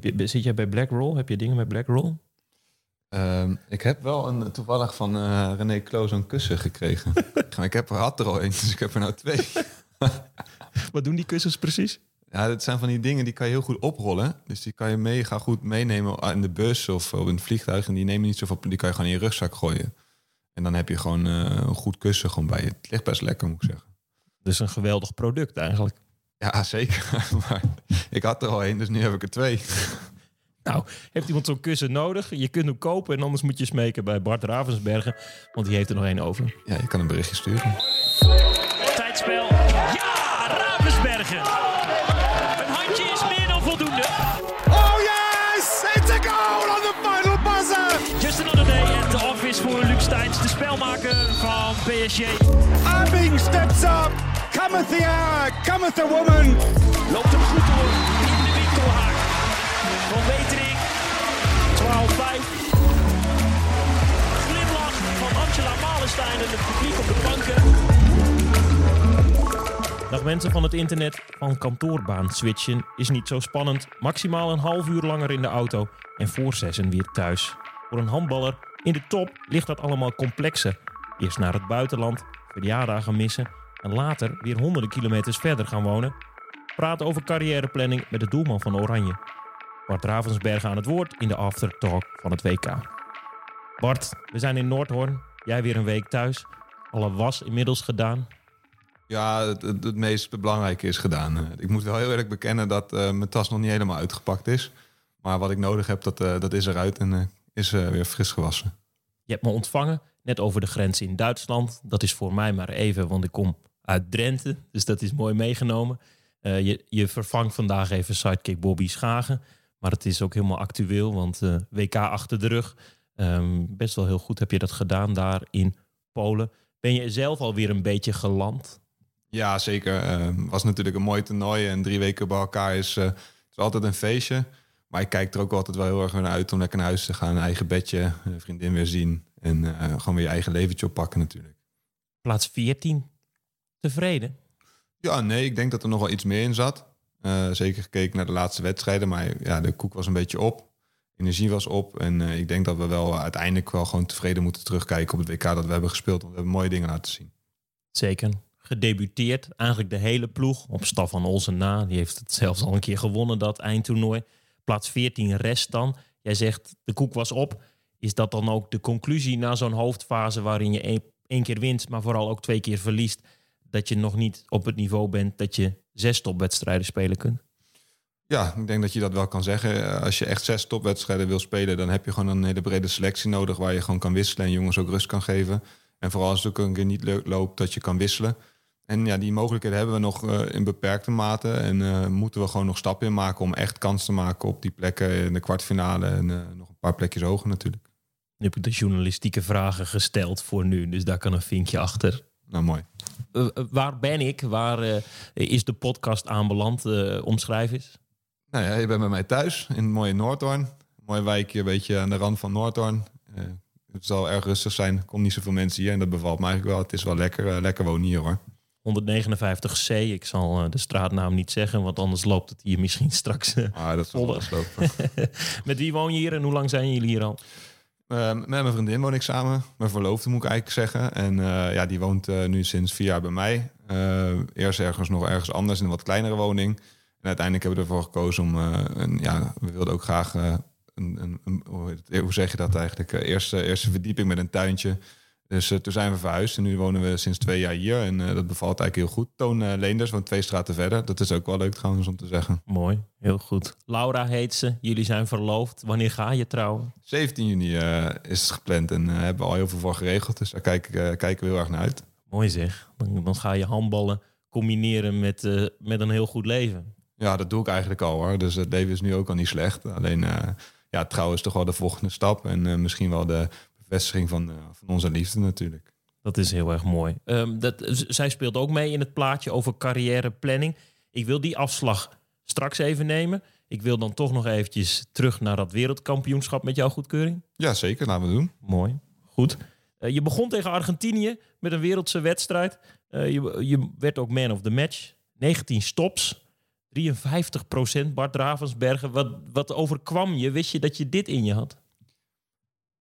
Heb je, zit jij bij Blackroll? Heb je dingen bij Blackroll? Ehm, ik heb wel een, toevallig van eh René Kloos een kussen gekregen. Ik heb er had er al één, dus ik heb er nou twee. Wat doen die kussens precies? Ja, dat zijn van die dingen die kan je heel goed oprollen. Dus die kan je mega goed meenemen in de bus of op een vliegtuig. En die nemen niet zoveel, die kan je gewoon in je rugzak gooien. En dan heb je gewoon eh, een goed kussen gewoon bij je. Het ligt best lekker, moet ik zeggen. Dus een geweldig product eigenlijk. Ja, zeker. maar ik had er al één, dus nu heb ik er twee. Nou, heeft iemand zo'n kussen nodig? Je kunt hem kopen en anders moet je smeken bij Bart Ravensbergen. Want die heeft er nog één over. Ja, je kan een berichtje sturen. Tijdspel. Ja, Ravensbergen. Een handje is meer dan voldoende. Oh yes! It's a goal on the final buzzer! Just another day at the office voor Luc Steins, de spelmaker van PSG. Abing steps up! Cometh the hour! Cometh the woman! Loopt hem goed door in de winkelhaak. Van Wetering. 12-5. Glimlach van Angela Malenstein en het publiek op de banken. Dag mensen van het internet, van kantoorbaan switchen is niet zo spannend. Maximaal een half uur langer in de auto en voor zessen weer thuis. Voor een handballer in de top ligt dat allemaal complexer. Eerst naar het buitenland, verjaardagen missen en later weer honderden kilometers verder gaan wonen. Praten over carrièreplanning met de doelman van Oranje. Bart Ravensbergen aan het woord in de aftertalk van het WK. Bart, we zijn in Noordhoorn. Jij weer een week thuis. Alle was inmiddels gedaan. Ja, het, het, het meest belangrijke is gedaan. Eh, Ik moet wel heel eerlijk bekennen dat eh, mijn tas nog niet helemaal uitgepakt is. Maar wat ik nodig heb, dat, eh, dat is eruit en is weer fris gewassen. Je hebt me ontvangen, net over de grens in Duitsland. Dat is voor mij maar even, want ik kom uit Drenthe. Dus dat is mooi meegenomen. Eh, je, je vervangt vandaag even sidekick Bobby Schagen. Maar het is ook helemaal actueel, want eh, WK achter de rug. Ehm, best wel heel goed heb je dat gedaan daar in Polen. Ben je zelf alweer een beetje geland? Ja, zeker. Het was natuurlijk een mooi toernooi en drie weken bij elkaar is, eh, is altijd een feestje. Maar ik kijk er ook altijd wel heel erg naar uit om lekker naar huis te gaan. Een eigen bedje, een vriendin weer zien en gewoon weer je eigen leventje oppakken natuurlijk. Plaats 14. Tevreden? Ja, nee, ik denk dat er nog wel iets meer in zat. Eh, zeker gekeken naar de laatste wedstrijden, maar ja, de koek was een beetje op. Energie was op en eh, ik denk dat we wel uiteindelijk wel gewoon tevreden moeten terugkijken op het WK dat we hebben gespeeld. Want we hebben mooie dingen laten zien. Zeker. Gedebuteerd. Eigenlijk de hele ploeg. Op Staf van Olsen na. Die heeft het zelfs al een keer gewonnen, dat eindtoernooi. Plaats 14 rest dan. Jij zegt de koek was op. Is dat dan ook de conclusie na zo'n hoofdfase waarin je één, één keer wint, maar vooral ook twee keer verliest? Dat je nog niet op het niveau bent dat je zes topwedstrijden spelen kunt? Ja, ik denk dat je dat wel kan zeggen. Eh, Als je echt zes topwedstrijden wil spelen, dan heb je gewoon een hele brede selectie nodig waar je gewoon kan wisselen en jongens ook rust kan geven. En vooral als het ook een keer niet leuk loopt, dat je kan wisselen. En ja, die mogelijkheden hebben we nog eh, in beperkte mate. En eh, moeten we gewoon nog stappen in maken om echt kans te maken op die plekken in de kwartfinale. En nog een paar plekjes hoger natuurlijk. Nu heb ik de journalistieke vragen gesteld voor nu, dus daar kan een vinkje achter. Nou, mooi. Eh, eh, waar ben ik? Waar eh, is de podcast aanbeland? Omschrijf eens. Nou ja, je bent bij mij thuis in het mooie Noordhoorn. Mooi wijkje, een beetje aan de rand van Noordhoorn. Het zal erg rustig zijn. Er komen niet zoveel mensen hier en dat bevalt me eigenlijk wel. Het is wel lekker, lekker wonen hier hoor. 159C. Ik zal de straatnaam niet zeggen, want anders loopt het hier misschien straks. Ah, dat is. Met wie woon je hier en hoe lang zijn jullie hier al? Eh, met mijn vriendin woon ik samen. Mijn verloofde moet ik eigenlijk zeggen. En eh, ja, die woont eh, nu sinds vier jaar bij mij. Eh, eerst ergens nog ergens anders in een wat kleinere woning. En uiteindelijk hebben we ervoor gekozen om... ja, we wilden ook graag... een, een, hoe zeg je dat eigenlijk? Eerste, eerste verdieping met een tuintje. Dus eh, toen zijn we verhuisd en nu wonen we sinds twee jaar hier. En eh, dat bevalt eigenlijk heel goed. Toon eh, Leenders woont twee straten verder. Dat is ook wel leuk trouwens om te zeggen. Mooi, heel goed. Laura heet ze. Jullie zijn verloofd. Wanneer ga je trouwen? 17 juni is het gepland en hebben we al heel veel voor geregeld. Dus daar kijk, kijken we heel erg naar uit. Mooi zeg. Dan, dan ga je handballen combineren met, met een heel goed leven. Ja, dat doe ik eigenlijk al hoor. Dus het leven is nu ook al niet slecht. Alleen, ja, trouw is toch wel de volgende stap. En misschien wel de bevestiging van, eh, van onze liefde natuurlijk. Dat is heel erg mooi. Ehm, dat, zij speelt ook mee in het plaatje over carrièreplanning. Ik wil die afslag straks even nemen. Ik wil dan toch nog eventjes terug naar dat wereldkampioenschap met jouw goedkeuring. Ja, zeker. Laten we doen. Mooi, goed. Eh, je begon tegen Argentinië met een wereldse wedstrijd. Eh, je, je werd ook man of the match. 19 stops. 53% Bart Ravensbergen. Wat, wat overkwam je? Wist je dat je dit in je had?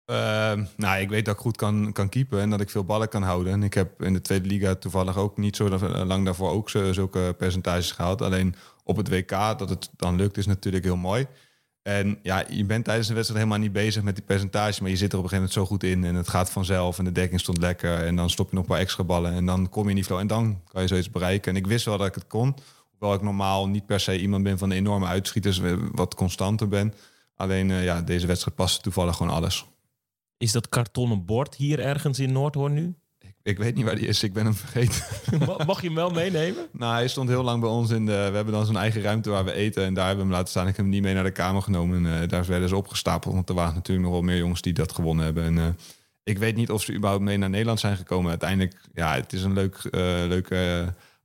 Ehm, nou, ik weet dat ik goed kan, kan keepen en dat ik veel ballen kan houden. En ik heb in de tweede liga toevallig ook niet zo lang daarvoor ook zulke percentages gehaald. Alleen op het WK, dat het dan lukt, is natuurlijk heel mooi. En ja, je bent tijdens de wedstrijd helemaal niet bezig met die percentage, maar je zit er op een gegeven moment zo goed in en het gaat vanzelf en de dekking stond lekker en dan stop je nog een paar extra ballen en dan kom je in die flow en dan kan je zoiets bereiken. En ik wist wel dat ik het kon, hoewel ik normaal niet per se iemand ben van de enorme uitschieters, wat constanter ben. Alleen uh, ja, deze wedstrijd past toevallig gewoon alles. Is dat kartonnen bord hier ergens in Noordhoorn nu? Ik, ik weet niet waar die is, ik ben hem vergeten. Mag je hem wel meenemen? nou, hij stond heel lang bij ons in de... We hebben dan zo'n eigen ruimte waar we eten en daar hebben we hem laten staan. Ik heb hem niet mee naar de kamer genomen en uh, daar werden ze opgestapeld. Want er waren natuurlijk nog wel meer jongens die dat gewonnen hebben. En uh, ik weet niet of ze überhaupt mee naar Nederland zijn gekomen. Uiteindelijk, ja, het is een leuk, uh, leuk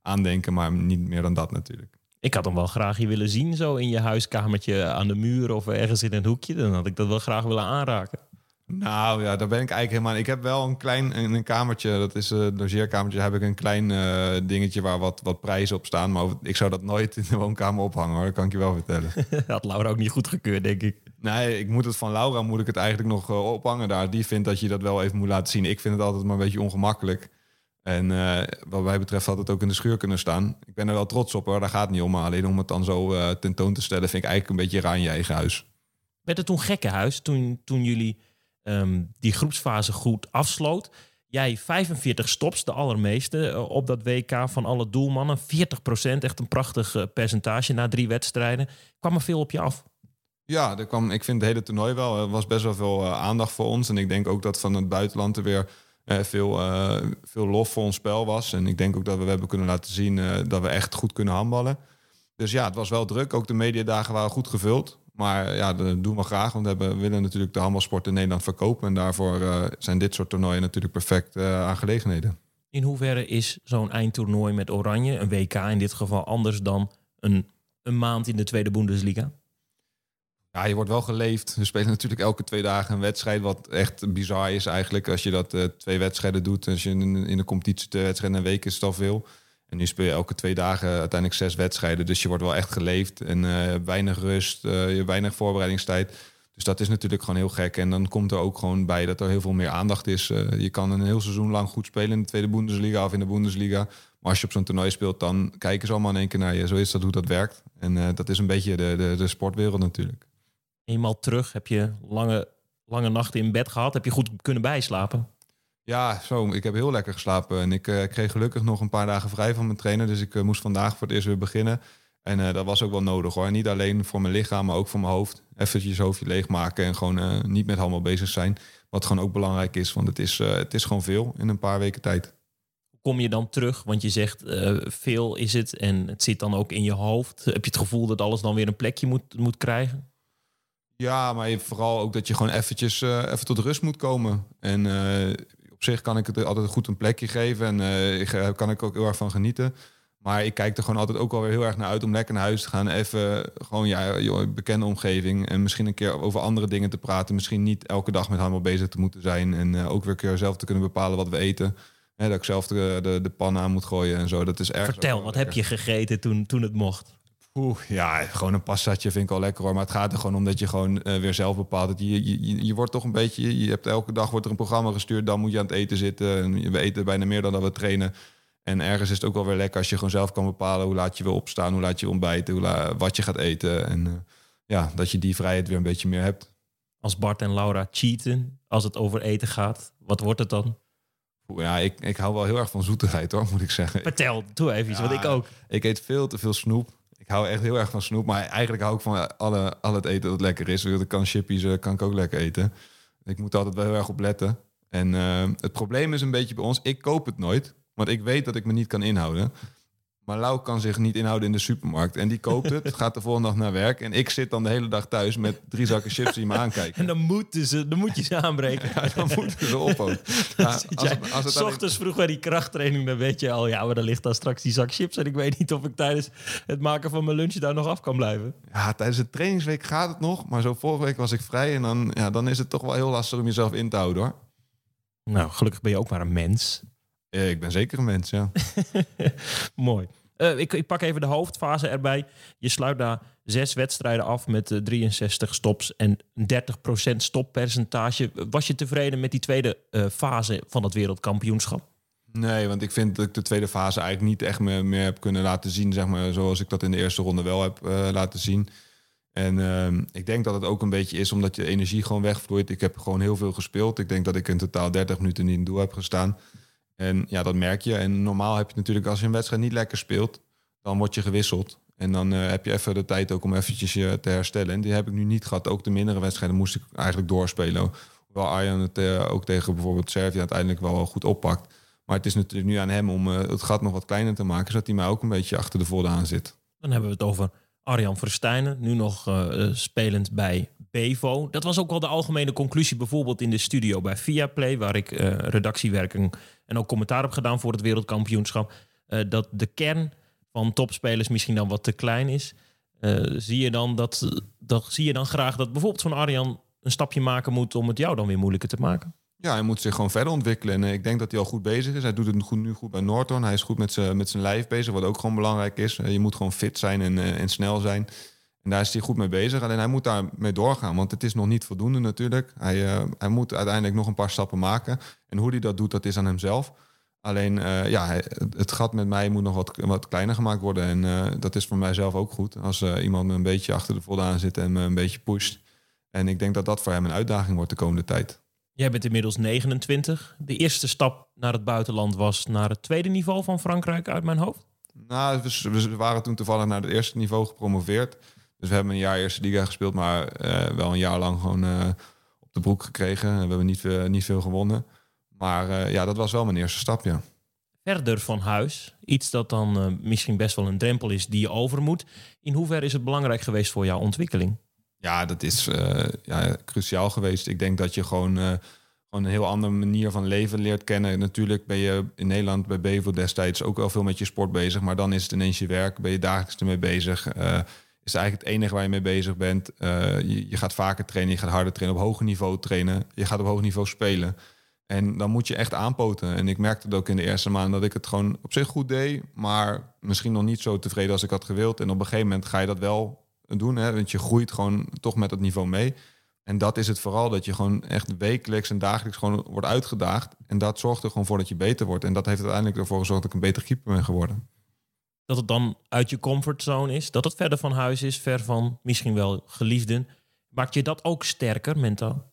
aandenken, maar niet meer dan dat natuurlijk. Ik had hem wel graag hier willen zien, zo in je huiskamertje aan de muur of ergens in een hoekje. Dan had ik dat wel graag willen aanraken. Nou ja, daar ben ik eigenlijk helemaal. Ik heb wel een klein een, kamertje, dat is een logeerkamertje. Heb ik een klein uh, dingetje waar wat, wat prijzen op staan. Maar ik zou dat nooit in de woonkamer ophangen hoor. Dat kan ik je wel vertellen. Had Laura ook niet goed gekeurd, denk ik. Nee, ik moet het van Laura moet ik het eigenlijk nog uh, ophangen daar. Die vindt dat je dat wel even moet laten zien. Ik vind het altijd maar een beetje ongemakkelijk. En uh, wat mij betreft had het ook in de schuur kunnen staan. Ik ben er wel trots op hoor, daar gaat het niet om. Maar alleen om het dan zo tentoon te stellen, vind ik eigenlijk een beetje raar in je eigen huis. Werd het toen gekkenhuis toen, toen jullie um, die groepsfase goed afsloot. Jij 45 stops, de allermeeste uh, op dat WK van alle doelmannen. 40%, echt een prachtig uh, percentage na drie wedstrijden. Kwam er veel op je af? Ja, er kwam, ik vind het hele toernooi wel. Er was best wel veel aandacht voor ons. En ik denk ook dat van het buitenland er weer veel, veel lof voor ons spel was. En ik denk ook dat we hebben kunnen laten zien dat we echt goed kunnen handballen. Dus ja, het was wel druk. Ook de mediadagen waren goed gevuld. Maar ja, dat doen we graag. Want we willen natuurlijk de handbalsport in Nederland verkopen. En daarvoor uh, zijn dit soort toernooien natuurlijk perfect uh, aangelegenheden. In hoeverre is zo'n eindtoernooi met Oranje, een WK in dit geval, anders dan een, een maand in de Tweede Bundesliga? Ja, je wordt wel geleefd. We spelen natuurlijk elke twee dagen een wedstrijd. Wat echt bizar is eigenlijk. Als je dat uh, twee wedstrijden doet. Als je in, in de competitie twee wedstrijden een week is het al veel. En nu speel je elke twee dagen uiteindelijk zes wedstrijden. Dus je wordt wel echt geleefd en uh, weinig rust, uh, je weinig voorbereidingstijd. Dus dat is natuurlijk gewoon heel gek. En dan komt er ook gewoon bij dat er heel veel meer aandacht is. Uh, je kan een heel seizoen lang goed spelen in de tweede Bundesliga of in de Bundesliga. Maar als je op zo'n toernooi speelt, dan kijken ze allemaal in één keer naar je. Zo is dat hoe dat werkt. En dat is een beetje de, de, de sportwereld natuurlijk. Eenmaal terug heb je lange, lange nachten in bed gehad. Heb je goed kunnen bijslapen? Ja, zo. Ik heb heel lekker geslapen. En ik uh, kreeg gelukkig nog een paar dagen vrij van mijn trainer. Dus ik uh, moest vandaag voor het eerst weer beginnen. En uh, dat was ook wel nodig hoor. Niet alleen voor mijn lichaam, maar ook voor mijn hoofd. Even je hoofdje leegmaken en gewoon niet met handel bezig zijn. Wat gewoon ook belangrijk is, want het is, het is gewoon veel in een paar weken tijd. Hoe kom je dan terug? Want je zegt veel is het en het zit dan ook in je hoofd. Heb je het gevoel dat alles dan weer een plekje moet, moet krijgen? Ja, maar vooral ook dat je gewoon eventjes even tot rust moet komen. En zich kan ik het altijd goed een plekje geven en uh, kan ik ook heel erg van genieten. Maar ik kijk er gewoon altijd ook wel weer heel erg naar uit om lekker naar huis te gaan. Even gewoon ja, joh, bekende omgeving. En misschien een keer over andere dingen te praten. Misschien niet elke dag met handbal bezig te moeten zijn. En uh, ook weer keer zelf te kunnen bepalen wat we eten. Hè, dat ik zelf de, de, de pan aan moet gooien en zo. Dat is erg. Vertel, wat heb je gegeten toen, toen het mocht? Oeh, ja, gewoon een passatje vind ik al lekker hoor. Maar het gaat er gewoon om dat je gewoon uh, weer zelf bepaalt. Dat je, je, je wordt toch een beetje... Je hebt elke dag wordt er een programma gestuurd. Dan moet je aan het eten zitten. En we eten bijna meer dan dat we trainen. En ergens is het ook wel weer lekker als je gewoon zelf kan bepalen... hoe laat je wil opstaan, hoe laat je ontbijten, hoe wat je gaat eten. En uh, ja, dat je die vrijheid weer een beetje meer hebt. Als Bart en Laura cheaten als het over eten gaat, wat wordt het dan? Ja, ik, ik hou wel heel erg van zoetigheid hoor, moet ik zeggen. Vertel, doe even iets, ja, want ik ook. Ik eet veel te veel snoep. Ik hou echt heel erg van snoep. Maar eigenlijk hou ik van alle, al het eten dat lekker is. Ik kan chippies, uh, kan ik ook lekker eten. Ik moet altijd wel heel erg op letten. En uh, het probleem is een beetje bij ons, ik koop het nooit. Want ik weet dat ik me niet kan inhouden. Maar Lau kan zich niet inhouden in de supermarkt. En die koopt het, gaat de volgende dag naar werk. En ik zit dan de hele dag thuis met drie zakken chips die me aankijken. En dan, moeten ze, dan moet je ze aanbreken. Ja, dan moeten ze op ook. Ja, als het, als het ochtends vroeg bij die krachttraining, dan weet je al... ja, maar dan ligt daar straks die zak chips. En ik weet niet of ik tijdens het maken van mijn lunch daar nog af kan blijven. Ja, tijdens de trainingsweek gaat het nog. Maar zo vorige week was ik vrij. En dan, ja, dan is het toch wel heel lastig om jezelf in te houden hoor. Nou, gelukkig ben je ook maar een mens. Ja, ik ben zeker een mens, ja. Mooi. Eh, ik, ik pak even de hoofdfase erbij. Je sluit daar zes wedstrijden af met eh, 63 stops en een 30% stoppercentage. Was je tevreden met die tweede eh, fase van het wereldkampioenschap? Nee, want ik vind dat ik de tweede fase eigenlijk niet echt meer, meer heb kunnen laten zien, zeg maar, zoals ik dat in de eerste ronde wel heb eh, laten zien. En ehm, ik denk dat het ook een beetje is omdat je energie gewoon wegvloeit. Ik heb gewoon heel veel gespeeld. Ik denk dat ik in totaal 30 minuten niet in doel heb gestaan. En ja, dat merk je. En normaal heb je natuurlijk, als je een wedstrijd niet lekker speelt, dan word je gewisseld. En dan eh, heb je even de tijd ook om eventjes je te herstellen. En die heb ik nu niet gehad. Ook de mindere wedstrijden moest ik eigenlijk doorspelen. Hoewel Arjan het eh, ook tegen bijvoorbeeld Servië uiteindelijk wel goed oppakt. Maar het is natuurlijk nu aan hem om eh, het gat nog wat kleiner te maken, zodat hij mij ook een beetje achter de volle aan zit. Dan hebben we het over Arjan Verstijnen, nu nog spelend bij Bevo. Dat was ook wel de algemene conclusie bijvoorbeeld in de studio bij Viaplay, waar ik eh redactiewerking en ook commentaar heb gedaan voor het wereldkampioenschap. eh, dat de kern van topspelers misschien dan wat te klein is. Eh, zie, je dan dat, dat, zie je dan graag dat bijvoorbeeld zo'n Arjan een stapje maken moet om het jou dan weer moeilijker te maken? Ja, hij moet zich gewoon verder ontwikkelen. En eh, ik denk dat hij al goed bezig is. Hij doet het nu goed bij Norton. Hij is goed met zijn lijf bezig, wat ook gewoon belangrijk is. Je moet gewoon fit zijn en, en snel zijn. En daar is hij goed mee bezig. Alleen hij moet daarmee doorgaan, want het is nog niet voldoende natuurlijk. Hij, eh, hij moet uiteindelijk nog een paar stappen maken. En hoe hij dat doet, dat is aan hemzelf. Alleen, eh, ja, het- gat met mij moet nog wat, wat kleiner gemaakt worden. En eh, dat is voor mijzelf ook goed. Als iemand me een beetje achter de volle aan zit en me een beetje pusht. En ik denk dat dat voor hem een uitdaging wordt de komende tijd. Jij bent inmiddels 29. De eerste stap naar het buitenland was naar het tweede niveau van Frankrijk uit mijn hoofd. Nou, we, we waren toen toevallig naar het eerste niveau gepromoveerd. Dus we hebben een jaar eerste liga gespeeld, maar eh, wel een jaar lang gewoon eh, op de broek gekregen. We hebben niet, veel- niet veel gewonnen. Maar eh, ja, dat was wel mijn eerste stap, ja. Verder van huis, iets dat dan eh, misschien best wel een drempel is die je over moet. In hoeverre is het belangrijk geweest voor jouw ontwikkeling? Ja, dat is eh, ja, cruciaal geweest. Ik denk dat je gewoon, eh, gewoon een heel andere manier van leven leert kennen. Natuurlijk ben je in Nederland bij Bevo destijds ook wel veel met je sport bezig. Maar dan is het ineens je werk. Ben je dagelijks ermee bezig. Eh, is eigenlijk het enige waar je mee bezig bent. Eh, je, gaat vaker trainen, je gaat harder trainen, op hoger niveau trainen. Je gaat op hoog niveau spelen. En dan moet je echt aanpoten. En ik merkte het ook in de eerste maand dat ik het gewoon op zich goed deed. Maar misschien nog niet zo tevreden als ik had gewild. En op een gegeven moment ga je dat wel doen. Hè? Want je groeit gewoon toch met het niveau mee. En dat is het vooral, dat je gewoon echt wekelijks en dagelijks gewoon wordt uitgedaagd. En dat zorgt er gewoon voor dat je beter wordt. En dat heeft uiteindelijk ervoor gezorgd dat ik een betere keeper ben geworden. Dat het dan uit je comfortzone is, dat het verder van huis is, ver van misschien wel geliefden. Maakt je dat ook sterker mentaal?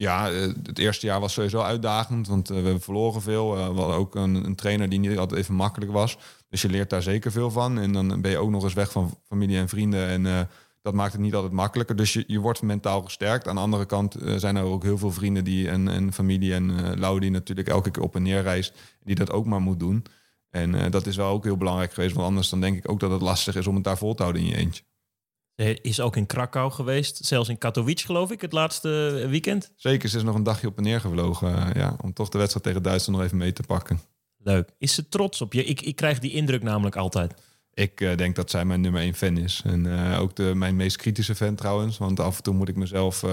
Ja, eh, het eerste jaar was sowieso uitdagend, want eh, we verloren veel. Eh, we hadden ook een, een trainer die niet altijd even makkelijk was. Dus je leert daar zeker veel van. En dan ben je ook nog eens weg van familie en vrienden. En dat maakt het niet altijd makkelijker. Dus je, je wordt mentaal gesterkt. Aan de andere kant zijn er ook heel veel vrienden die, en, en familie en eh Lau die natuurlijk elke keer op en neer reist. Die dat ook maar moet doen. En eh, dat is wel ook heel belangrijk geweest. Want anders dan denk ik ook dat het lastig is om het daar vol te houden in je eentje. Ze is ook in Krakau geweest, zelfs in Katowice geloof ik, het laatste weekend. Zeker, ze is nog een dagje op en neer gevlogen. eh, ja, om toch de wedstrijd tegen Duitsland nog even mee te pakken. Leuk. Is ze trots op je? Ik, ik krijg die indruk namelijk altijd. Ik eh, denk dat zij mijn nummer één fan is. En ook de, mijn meest kritische fan trouwens. Want af en toe moet ik mezelf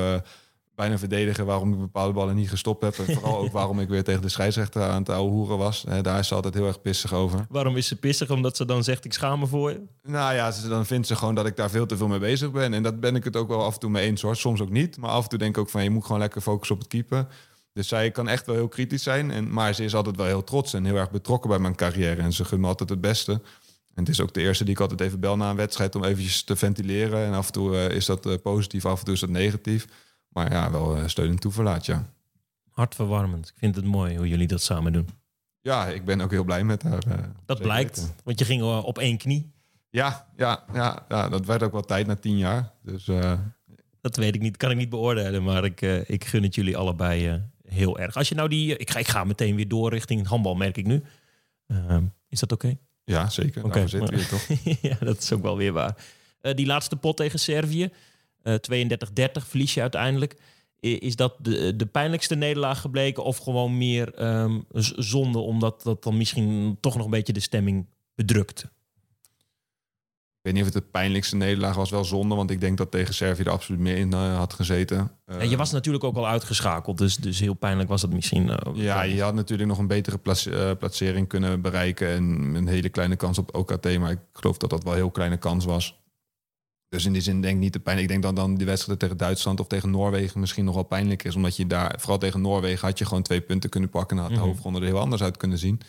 bijna verdedigen waarom ik bepaalde ballen niet gestopt heb. En vooral ook waarom ik weer tegen de scheidsrechter aan het ouwe hoeren was. Daar is ze altijd heel erg pissig over. Waarom is ze pissig? Omdat ze dan zegt, ik schaam me voor je? Nou ja, ze, dan vindt ze gewoon dat ik daar veel te veel mee bezig ben. En dat ben ik het ook wel af en toe mee eens hoor. Soms ook niet. Maar af en toe denk ik ook van je moet gewoon lekker focussen op het keeper. Dus zij kan echt wel heel kritisch zijn. En, maar ze is altijd wel heel trots en heel erg betrokken bij mijn carrière. En ze gunt me altijd het beste. En het is ook de eerste die ik altijd even bel na een wedstrijd om eventjes te ventileren. En af en toe eh, is dat eh, positief, af en toe is dat negatief. Maar ja, wel eh, steun en toeverlaat, ja. Hartverwarmend. Ik vind het mooi hoe jullie dat samen doen. Ja, ik ben ook heel blij met haar. eh, Dat blijkt, weten. want je ging eh, op één knie. Ja, ja, ja, ja, dat werd ook wel tijd na tien jaar. Dus Dat weet ik niet, kan ik niet beoordelen, maar ik, ik gun het jullie allebei heel erg. Als je nou die, ik, ga, ik ga meteen weer door richting handbal, merk ik nu. Ehm, is dat oké? ja, zeker. Oké, zitten we hier toch. ja, dat is ook wel weer waar. Die laatste pot tegen Servië, 32-30 verlies je uiteindelijk. Is dat de, de pijnlijkste nederlaag gebleken of gewoon meer ehm, zonde omdat dat dan misschien toch nog een beetje de stemming bedrukt? weet niet of het de pijnlijkste nederlaag was, wel zonde. Want ik denk dat tegen Servië er absoluut meer in eh, had gezeten. Eh, En je was natuurlijk ook al uitgeschakeld, dus, dus heel pijnlijk was het misschien. eh, ja, je had natuurlijk nog een betere eh, plaatsering kunnen bereiken. En een hele kleine kans op OKT. Maar ik geloof dat dat wel een heel kleine kans was. Dus in die zin denk ik niet te pijnlijk. Ik denk dat dan die wedstrijd tegen Duitsland of tegen Noorwegen misschien nog wel pijnlijk is. Omdat je daar, vooral tegen Noorwegen, had je gewoon twee punten kunnen pakken. En had de hoofdronde er heel anders uit kunnen zien.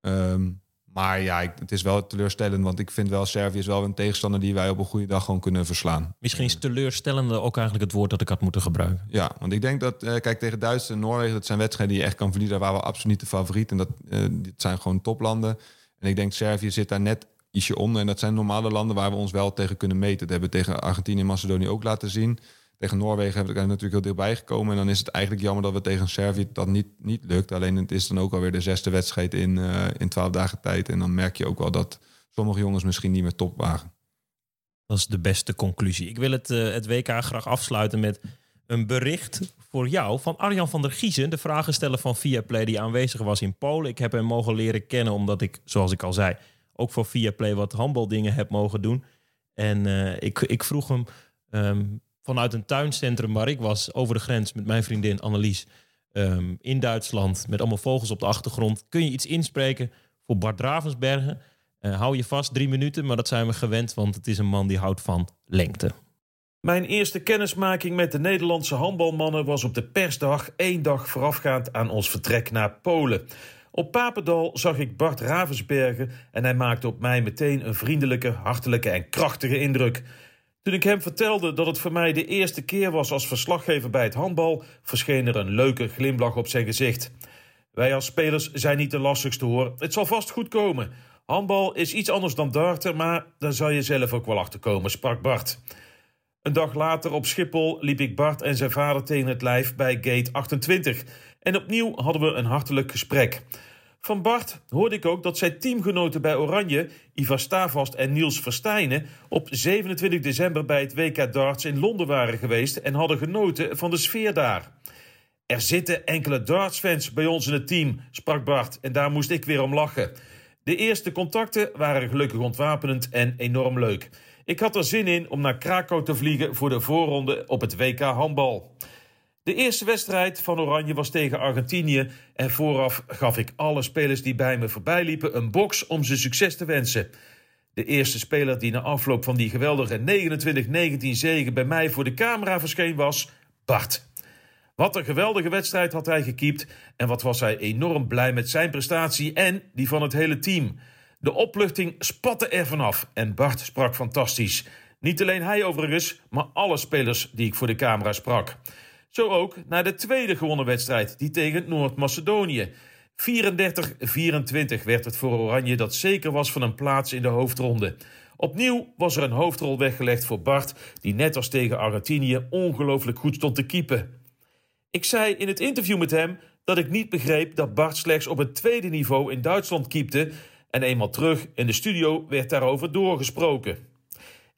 Ehm, maar ja, ik- het is wel teleurstellend. Want ik vind wel, Servië is wel een tegenstander die wij op een goede dag gewoon kunnen verslaan. Misschien is teleurstellende ook eigenlijk het woord dat ik had moeten gebruiken. Ja, want ik denk dat, eh, kijk, tegen Duitsland en Noorwegen, dat zijn wedstrijden die je echt kan verliezen. Daar waren we absoluut niet de favoriet. En dat eh, dit zijn gewoon toplanden. En ik denk Servië zit daar net ietsje onder. En dat zijn normale landen waar we ons wel tegen kunnen meten. Dat hebben we tegen Argentinië en Macedonië ook laten zien. Tegen Noorwegen hebben we natuurlijk heel dichtbij gekomen. En dan is het eigenlijk jammer dat we tegen Servië dat niet, niet lukt. Alleen het is dan ook alweer de zesde wedstrijd in, eh in twaalf dagen tijd. En dan merk je ook wel dat sommige jongens misschien niet meer top waren. Dat is de beste conclusie. Ik wil het, eh, het WK graag afsluiten met een bericht voor jou van Arjan van der Giezen, de vragensteller van Viaplay die aanwezig was in Polen. Ik heb hem mogen leren kennen omdat ik, zoals ik al zei, ook voor Viaplay wat handbaldingen heb mogen doen. En eh, ik, ik vroeg hem ehm, vanuit een tuincentrum waar ik was, over de grens met mijn vriendin Annelies, ehm, in Duitsland, met allemaal vogels op de achtergrond. Kun je iets inspreken voor Bart Ravensbergen? Eh, hou je vast, drie minuten, maar dat zijn we gewend, want het is een man die houdt van lengte. Mijn eerste kennismaking met de Nederlandse handbalmannen was op de persdag, één dag voorafgaand aan ons vertrek naar Polen. Op Papendal zag ik Bart Ravensbergen en hij maakte op mij meteen een vriendelijke, hartelijke en krachtige indruk. Toen ik hem vertelde dat het voor mij de eerste keer was als verslaggever bij het handbal, verscheen er een leuke glimlach op zijn gezicht. Wij als spelers zijn niet de lastigste hoor. Het zal vast goed komen. Handbal is iets anders dan darten, maar daar zal je zelf ook wel achter komen, sprak Bart. Een dag later op Schiphol liep ik Bart en zijn vader tegen het lijf bij gate 28. En opnieuw hadden we een hartelijk gesprek. Van Bart hoorde ik ook dat zijn teamgenoten bij Oranje, Ivar Stavast en Niels Verstijnen, op 27 december bij het WK Darts in Londen waren geweest en hadden genoten van de sfeer daar. Er zitten enkele dartsfans bij ons in het team, sprak Bart en daar moest ik weer om lachen. De eerste contacten waren gelukkig ontwapenend en enorm leuk. Ik had er zin in om naar Krakau te vliegen voor de voorronde op het WK handbal. De eerste wedstrijd van Oranje was tegen Argentinië en vooraf gaf ik alle spelers die bij me voorbij liepen een box om ze succes te wensen. De eerste speler die na afloop van die geweldige 29-19 zege bij mij voor de camera verscheen was Bart. Wat een geweldige wedstrijd had hij gekiept en wat was hij enorm blij met zijn prestatie en die van het hele team. De opluchting spatte er vanaf en Bart sprak fantastisch. Niet alleen hij overigens, maar alle spelers die ik voor de camera sprak. Zo ook naar de tweede gewonnen wedstrijd, die tegen Noord-Macedonië. 34-24 werd het voor Oranje dat zeker was van een plaats in de hoofdronde. Opnieuw was er een hoofdrol weggelegd voor Bart, die net als tegen Argentinië ongelooflijk goed stond te keepen. Ik zei in het interview met hem dat ik niet begreep dat Bart slechts op het tweede niveau in Duitsland keepte en eenmaal terug in de studio werd daarover doorgesproken.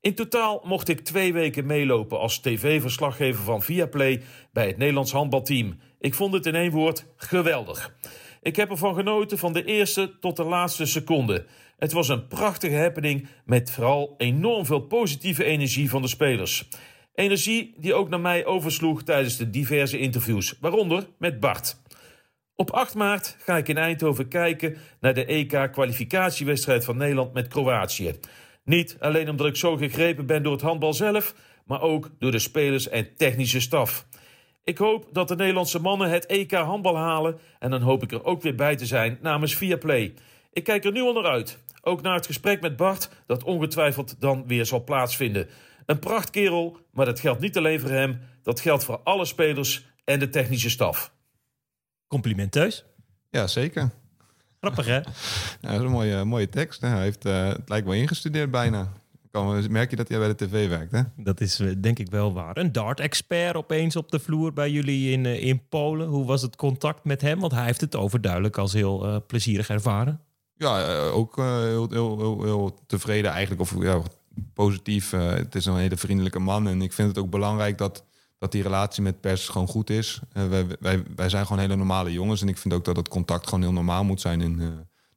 In totaal mocht ik twee weken meelopen als tv-verslaggever van Viaplay bij het Nederlands handbalteam. Ik vond het in één woord geweldig. Ik heb ervan genoten van de eerste tot de laatste seconde. Het was een prachtige happening met vooral enorm veel positieve energie van de spelers. Energie die ook naar mij oversloeg tijdens de diverse interviews, waaronder met Bart. Op 8 maart ga ik in Eindhoven kijken naar de EK-kwalificatiewedstrijd van Nederland met Kroatië. Niet alleen omdat ik zo gegrepen ben door het handbal zelf, maar ook door de spelers en technische staf. Ik hoop dat de Nederlandse mannen het EK handbal halen en dan hoop ik er ook weer bij te zijn namens Viaplay. Ik kijk er nu al naar uit. Ook naar het gesprek met Bart, dat ongetwijfeld dan weer zal plaatsvinden. Een prachtkerel, maar dat geldt niet alleen voor hem, dat geldt voor alle spelers en de technische staf. Complimenteus. Ja, zeker. Grappig hè? Ja, dat is een mooie, mooie tekst. Hè? Hij heeft, eh, het lijkt wel ingestudeerd bijna. Kan, merk je dat hij bij de tv werkt, hè? Dat is eh, denk ik wel waar. Een dart-expert opeens op de vloer bij jullie in, eh, in Polen. Hoe was het contact met hem? Want hij heeft het overduidelijk als heel plezierig ervaren. Ja, ook heel, heel, heel, heel tevreden eigenlijk. Of ja, positief. Het is een hele vriendelijke man. En ik vind het ook belangrijk dat, dat die relatie met pers gewoon goed is. Eh, wij, wij, wij zijn gewoon hele normale jongens. En ik vind ook dat het contact gewoon heel normaal moet zijn. En eh,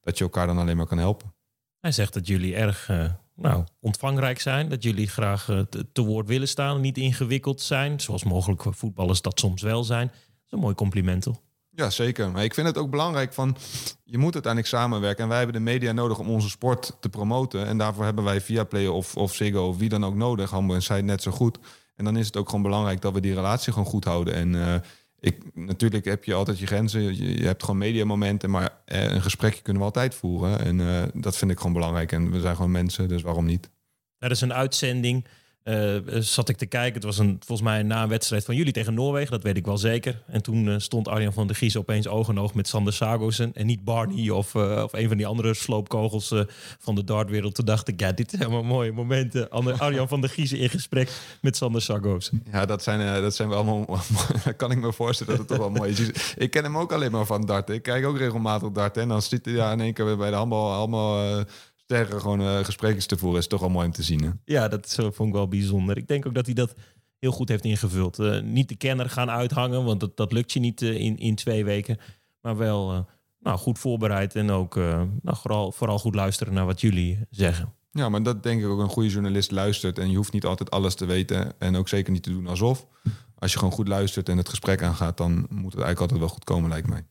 dat je elkaar dan alleen maar kan helpen. Hij zegt dat jullie erg eh, nou, ontvangrijk zijn. Dat jullie graag te, woord willen staan. Niet ingewikkeld zijn. Zoals mogelijk voetballers dat soms wel zijn. Dat is een mooi compliment toch? Ja, zeker. Maar ik vind het ook belangrijk van... je moet uiteindelijk samenwerken. En wij hebben de media nodig om onze sport te promoten. En daarvoor hebben wij Viaplay of, of Ziggo of wie dan ook nodig. Hambo en zij net zo goed. En dan is het ook gewoon belangrijk dat we die relatie gewoon goed houden. En eh, ik, natuurlijk heb je altijd je grenzen. Je, hebt gewoon mediamomenten. Maar eh, een gesprekje kunnen we altijd voeren. En eh, dat vind ik gewoon belangrijk. En we zijn gewoon mensen, dus waarom niet? Er is een uitzending. Eh, zat ik te kijken. Het was een, volgens mij na een wedstrijd van jullie tegen Noorwegen. Dat weet ik wel zeker. En toen eh, stond Arjan van der Gies opeens oog in oog met Sander Sagosen. En niet Barney of, eh, of een van die andere sloopkogels eh, van de dartwereld. Toen dacht ik, ja, dit zijn helemaal mooie momenten. Ander- Arjan van der Gies in gesprek met Sander Sagosen. Ja, dat zijn, eh, dat zijn wel allemaal... Kan ik me voorstellen dat het toch wel mooi is. Ik ken hem ook alleen maar van darten. Ik kijk ook regelmatig darten. En dan zit hij daar in één keer bij de handbal allemaal eh, sterren gewoon eh, gesprekjes te voeren. Is toch wel mooi om te zien, hè? Ja, dat is, eh, vond ik wel bijzonder. Ik denk ook dat hij dat heel goed heeft ingevuld. Eh, niet de kenner gaan uithangen, want dat, dat lukt je niet in, in twee weken. Maar wel nou, goed voorbereid en ook nou, vooral, vooral goed luisteren naar wat jullie zeggen. Ja, maar dat denk ik ook een goede journalist luistert. En je hoeft niet altijd alles te weten. En ook zeker niet te doen alsof. Als je gewoon goed luistert en het gesprek aangaat... dan moet het eigenlijk altijd wel goed komen, lijkt mij.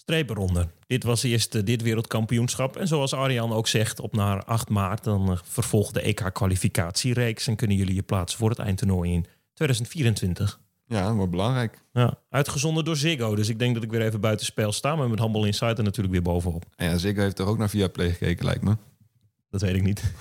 Streep eronder. Dit was eerst eh, dit wereldkampioenschap. En zoals Arjan ook zegt, op naar 8 maart... dan eh, vervolgt de EK-kwalificatiereeks... en kunnen jullie je plaatsen voor het eindtoernooi in 2024. Ja, dat wordt belangrijk. Ja, uitgezonden door Ziggo. Dus ik denk dat ik weer even buiten spel sta... maar met Handball Insider natuurlijk weer bovenop. En ja, Ziggo heeft er ook naar Viaplay gekeken, lijkt me. Dat weet ik niet.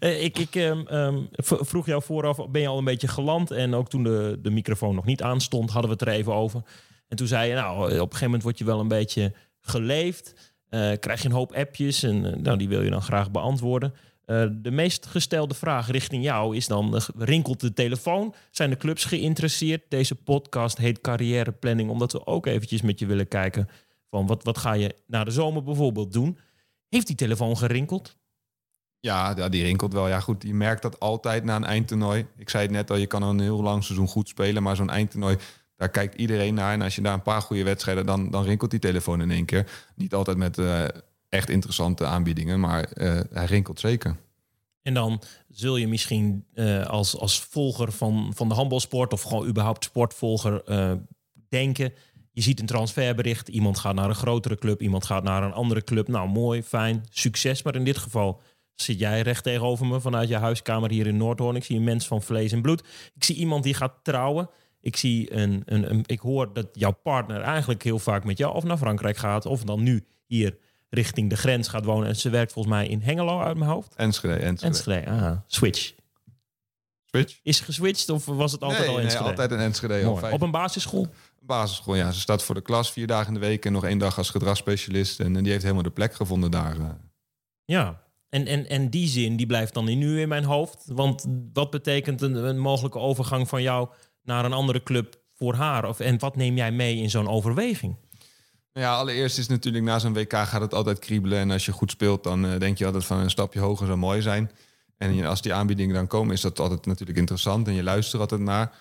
Eh, ik ik ehm, ehm, vroeg jou vooraf, ben je al een beetje geland? En ook toen de, de microfoon nog niet aanstond, hadden we het er even over. En toen zei je, nou, op een gegeven moment word je wel een beetje geleefd. Eh, krijg je een hoop appjes en eh, nou, die wil je dan graag beantwoorden. Eh, de meest gestelde vraag richting jou is dan, rinkelt de telefoon? Zijn de clubs geïnteresseerd? Deze podcast heet Carrièreplanning, omdat we ook eventjes met je willen kijken... van wat, wat ga je na de zomer bijvoorbeeld doen? Heeft die telefoon gerinkeld? Ja, ja, die rinkelt wel. Ja, goed, je merkt dat altijd na een eindtoernooi. Ik zei het net al, je kan een heel lang seizoen goed spelen, maar zo'n eindtoernooi, daar kijkt iedereen naar. En als je daar een paar goede wedstrijden, dan, dan rinkelt die telefoon in één keer. Niet altijd met eh, echt interessante aanbiedingen, maar eh, hij rinkelt zeker. En dan zul je misschien eh, als, als volger van, van de handbalsport of gewoon überhaupt sportvolger denken. Je ziet een transferbericht, iemand gaat naar een grotere club, iemand gaat naar een andere club. Nou, mooi, fijn, succes. Maar in dit geval zit jij recht tegenover me vanuit je huiskamer hier in Noordhoorn. Ik zie een mens van vlees en bloed. Ik zie iemand die gaat trouwen. Ik, zie een, een, een, ik hoor dat jouw partner eigenlijk heel vaak met jou of naar Frankrijk gaat, of dan nu hier richting de grens gaat wonen. En ze werkt volgens mij in Hengelo uit mijn hoofd. Enschede, Enschede. Enschede, ah, switch. Switch? Is geswitcht of was het altijd nee, al nee, Enschede? altijd een Enschede. al Mooi. vijf- Op een basisschool? basisschool, ja. Ze staat voor de klas vier dagen in de week en nog één dag als gedragsspecialist. En, die heeft helemaal de plek gevonden daar. eh. Ja. En, en, en die zin die blijft dan nu in mijn hoofd. Want wat betekent een, een mogelijke overgang van jou naar een andere club voor haar? Of, en wat neem jij mee in zo'n overweging? Nou Ja, allereerst is natuurlijk na zo'n WK gaat het altijd kriebelen. En als je goed speelt, dan eh, denk je altijd van een stapje hoger zou mooi zijn. En als die aanbiedingen dan komen, is dat altijd natuurlijk interessant. En je luistert altijd naar.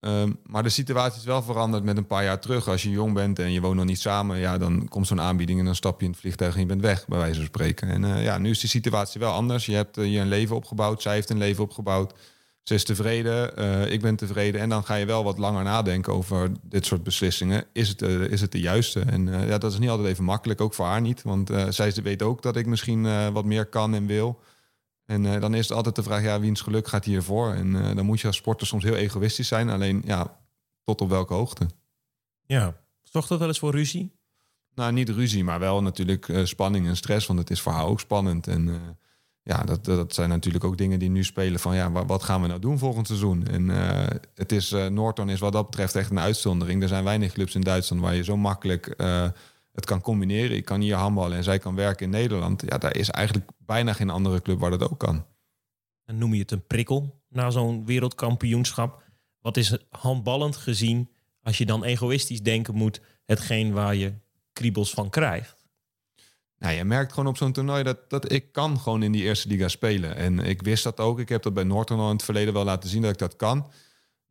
Ehm, maar de situatie is wel veranderd met een paar jaar terug. Als je jong bent en je woont nog niet samen, ja, dan komt zo'n aanbieding en dan stap je in het vliegtuig en je bent weg, bij wijze van spreken. En eh, ja, nu is de situatie wel anders. Je hebt eh, je een leven opgebouwd, zij heeft een leven opgebouwd. Ze is tevreden, eh, ik ben tevreden. En dan ga je wel wat langer nadenken over dit soort beslissingen. Is het, eh, is het de juiste? En eh, ja, dat is niet altijd even makkelijk, ook voor haar niet. Want zij weet ook dat ik misschien wat meer kan en wil. En dan is het altijd de vraag, ja, wiens geluk gaat hiervoor? En dan moet je als sporter soms heel egoïstisch zijn. Alleen, ja, tot op welke hoogte? Ja. Zorgt dat wel eens voor ruzie? Nou, niet ruzie, maar wel natuurlijk spanning en stress. Want het is voor haar ook spannend. En ja, dat, dat zijn natuurlijk ook dingen die nu spelen van... ja, wa- wat gaan we nou doen volgend seizoen? En eh, het is, eh Noordhoorn is wat dat betreft echt een uitzondering. Er zijn weinig clubs in Duitsland waar je zo makkelijk eh, het kan combineren. Ik kan hier handballen en zij kan werken in Nederland. Ja, daar is eigenlijk bijna geen andere club waar dat ook kan. Dan noem je het een prikkel na zo'n wereldkampioenschap. Wat is handballend gezien, als je dan egoïstisch denken moet, hetgeen waar je kriebels van krijgt? Nou, je merkt gewoon op zo'n toernooi dat, dat ik kan gewoon in die eerste liga spelen. En ik wist dat ook. Ik heb dat bij Noordhoorn al in het verleden wel laten zien dat ik dat kan.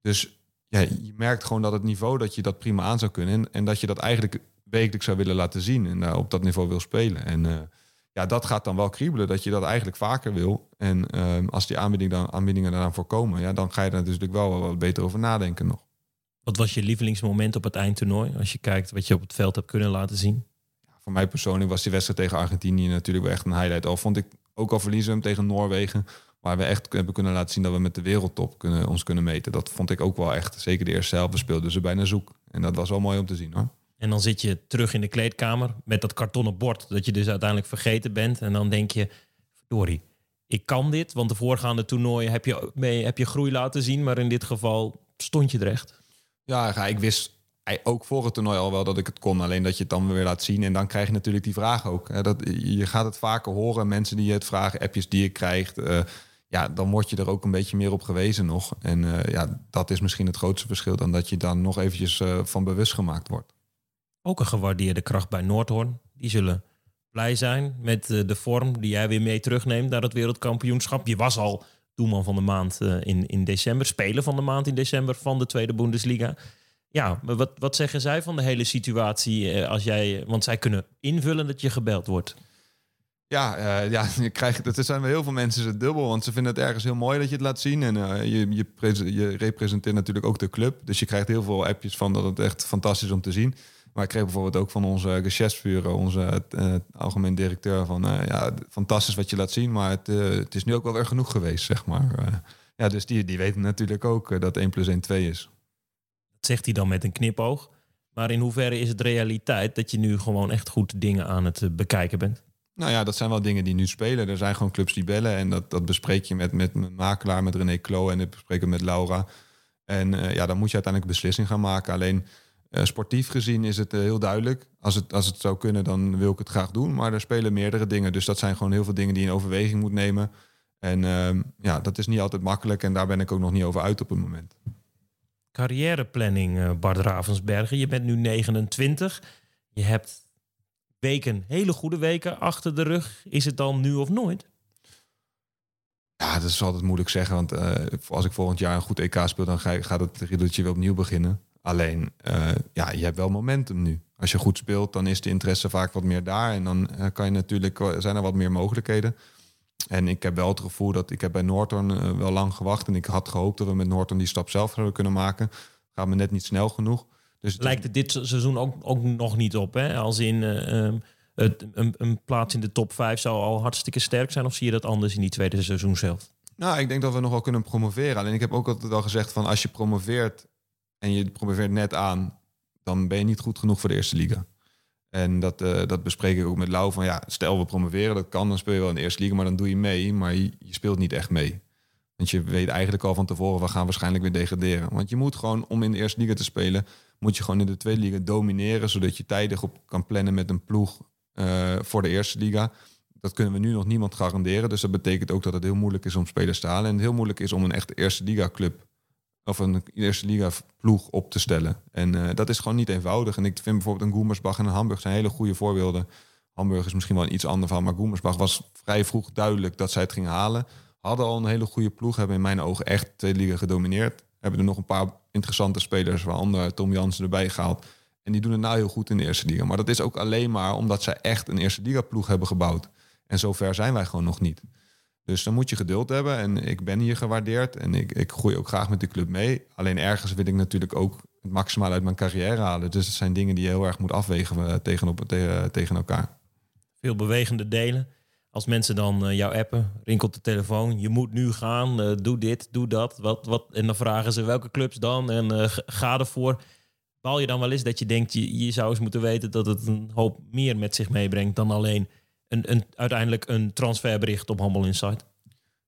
Dus ja, je merkt gewoon dat het niveau dat je dat prima aan zou kunnen. En, en dat je dat eigenlijk wekelijks zou willen laten zien. En daar op dat niveau wil spelen. En eh, ja, dat gaat dan wel kriebelen, dat je dat eigenlijk vaker wil. En ehm, als die aanbieding dan, aanbiedingen daaraan voorkomen, ja, dan ga je er natuurlijk wel wat beter over nadenken nog. Wat was je lievelingsmoment op het eindtoernooi? Als je kijkt wat je op het veld hebt kunnen laten zien. Voor mij persoonlijk was die wedstrijd tegen Argentinië natuurlijk wel echt een highlight. Al vond ik ook al verliezen hem tegen Noorwegen. Waar we echt hebben kunnen laten zien dat we met de wereldtop kunnen, ons kunnen meten. Dat vond ik ook wel echt. Zeker de eerste helft. We speelden ze bijna zoek. En dat was wel mooi om te zien hoor. En dan zit je terug in de kleedkamer met dat kartonnen bord. Dat je dus uiteindelijk vergeten bent. En dan denk je, verdorie, ik kan dit. Want de voorgaande toernooien heb je, heb je groei laten zien. Maar in dit geval stond je er echt. Ja, ik wist ook voor het toernooi al wel dat ik het kon. Alleen dat je het dan weer laat zien. En dan krijg je natuurlijk die vraag ook. Dat, je gaat het vaker horen. Mensen die je het vragen, appjes die je krijgt. Uh, ja, dan word je er ook een beetje meer op gewezen nog. En uh, ja, dat is misschien het grootste verschil. Dan dat je dan nog eventjes uh, van bewust gemaakt wordt. Ook een gewaardeerde kracht bij Noordhoorn. Die zullen blij zijn met de vorm die jij weer mee terugneemt naar het wereldkampioenschap. Je was al doelman van de maand in, in december. Speler van de maand in december van de Tweede Bundesliga. Ja, wat, wat zeggen zij van de hele situatie eh, als jij... Want zij kunnen invullen dat je gebeld wordt. Ja, uh, ja je krijgt, er zijn wel heel veel mensen het dubbel. Want ze vinden het ergens heel mooi dat je het laat zien. En uh, je, je, je, representeert natuurlijk ook de club. Dus je krijgt heel veel appjes van dat het echt fantastisch is om te zien. Maar ik kreeg bijvoorbeeld ook van onze geschäftsführer, onze algemeen directeur, van ja, fantastisch wat je laat zien. Maar het, het is nu ook wel weer genoeg geweest, zeg maar. ja, dus die, die weten natuurlijk ook dat 1 plus 1 2 is zegt hij dan met een knipoog. Maar in hoeverre is het realiteit dat je nu gewoon echt goed dingen aan het eh, bekijken bent? Nou ja, dat zijn wel dingen die nu spelen. Er zijn gewoon clubs die bellen en dat, dat bespreek je met, met mijn makelaar, met René Klo en dat bespreek ik met Laura. En uh, ja, dan moet je uiteindelijk een beslissing gaan maken. Alleen uh, sportief gezien is het heel duidelijk. Als het, als het zou kunnen, dan wil ik het graag doen. Maar er spelen meerdere dingen. Dus dat zijn gewoon heel veel dingen die je in overweging moet nemen. En uh, ja, dat is niet altijd makkelijk. En daar ben ik ook nog niet over uit op het moment carrièreplanning, uh, Bart Ravensbergen. Je bent nu 29. Je hebt weken, hele goede weken achter de rug. Is het dan nu of nooit? Ja, dat is altijd moeilijk zeggen. Want uh, als ik volgend jaar een goed EK speel, dan ga, gaat het riddeltje weer opnieuw beginnen. Alleen, uh, ja, je hebt wel momentum nu. Als je goed speelt, dan is de interesse vaak wat meer daar. En dan kan je natuurlijk, zijn er wat meer mogelijkheden. En ik heb wel het gevoel dat ik heb bij Norton uh, wel lang gewacht. En ik had gehoopt dat we met Norton die stap zelf zouden kunnen maken. Gaat me net niet snel genoeg. Dus het Lijkt het dit seizoen ook, ook nog niet op, hè? Als in uh, het, een, een, plaats in de top 5 zou al hartstikke sterk zijn. Of zie je dat anders in die tweede seizoen zelf? Nou, ik denk dat we nog wel kunnen promoveren. Alleen ik heb ook altijd al gezegd van als je promoveert en je promoveert net aan, dan ben je niet goed genoeg voor de eerste liga. En dat, uh, dat bespreek ik ook met Lau van ja, stel we promoveren, dat kan, dan speel je wel in de eerste liga, maar dan doe je mee, maar je, speelt niet echt mee. Want je weet eigenlijk al van tevoren, we gaan waarschijnlijk weer degraderen. Want je moet gewoon, om in de eerste liga te spelen, moet je gewoon in de tweede liga domineren, zodat je tijdig op kan plannen met een ploeg uh, voor de eerste liga. Dat kunnen we nu nog niemand garanderen. Dus dat betekent ook dat het heel moeilijk is om spelers te halen. En het heel moeilijk is om een echte eerste liga club of een eerste liga ploeg op te stellen. En uh, dat is gewoon niet eenvoudig. En ik vind bijvoorbeeld een Goemersbach en een Hamburg zijn hele goede voorbeelden. Hamburg is misschien wel iets ander van, maar Goemersbach was vrij vroeg duidelijk dat zij het gingen halen. Hadden al een hele goede ploeg, hebben in mijn ogen echt twee liga gedomineerd. Hebben er nog een paar interessante spelers, waaronder Tom Jansen erbij gehaald. En die doen het nou heel goed in de eerste liga. Maar dat is ook alleen maar omdat zij echt een eerste liga ploeg hebben gebouwd. En zover zijn wij gewoon nog niet. Dus dan moet je geduld hebben. En ik ben hier gewaardeerd. En ik, ik groei ook graag met de club mee. Alleen ergens wil ik natuurlijk ook het maximaal uit mijn carrière halen. Dus het zijn dingen die je heel erg moet afwegen uh, tegen, op, tegen, elkaar. Veel bewegende delen. Als mensen dan uh, jou appen, rinkelt de telefoon. Je moet nu gaan, uh, doe dit, doe dat. Wat, wat, en dan vragen ze welke clubs dan en ga ervoor. Baal je dan wel eens dat je denkt, je, je zou eens moeten weten dat het een hoop meer met zich meebrengt dan alleen een, een, uiteindelijk een transferbericht op Humble Insight?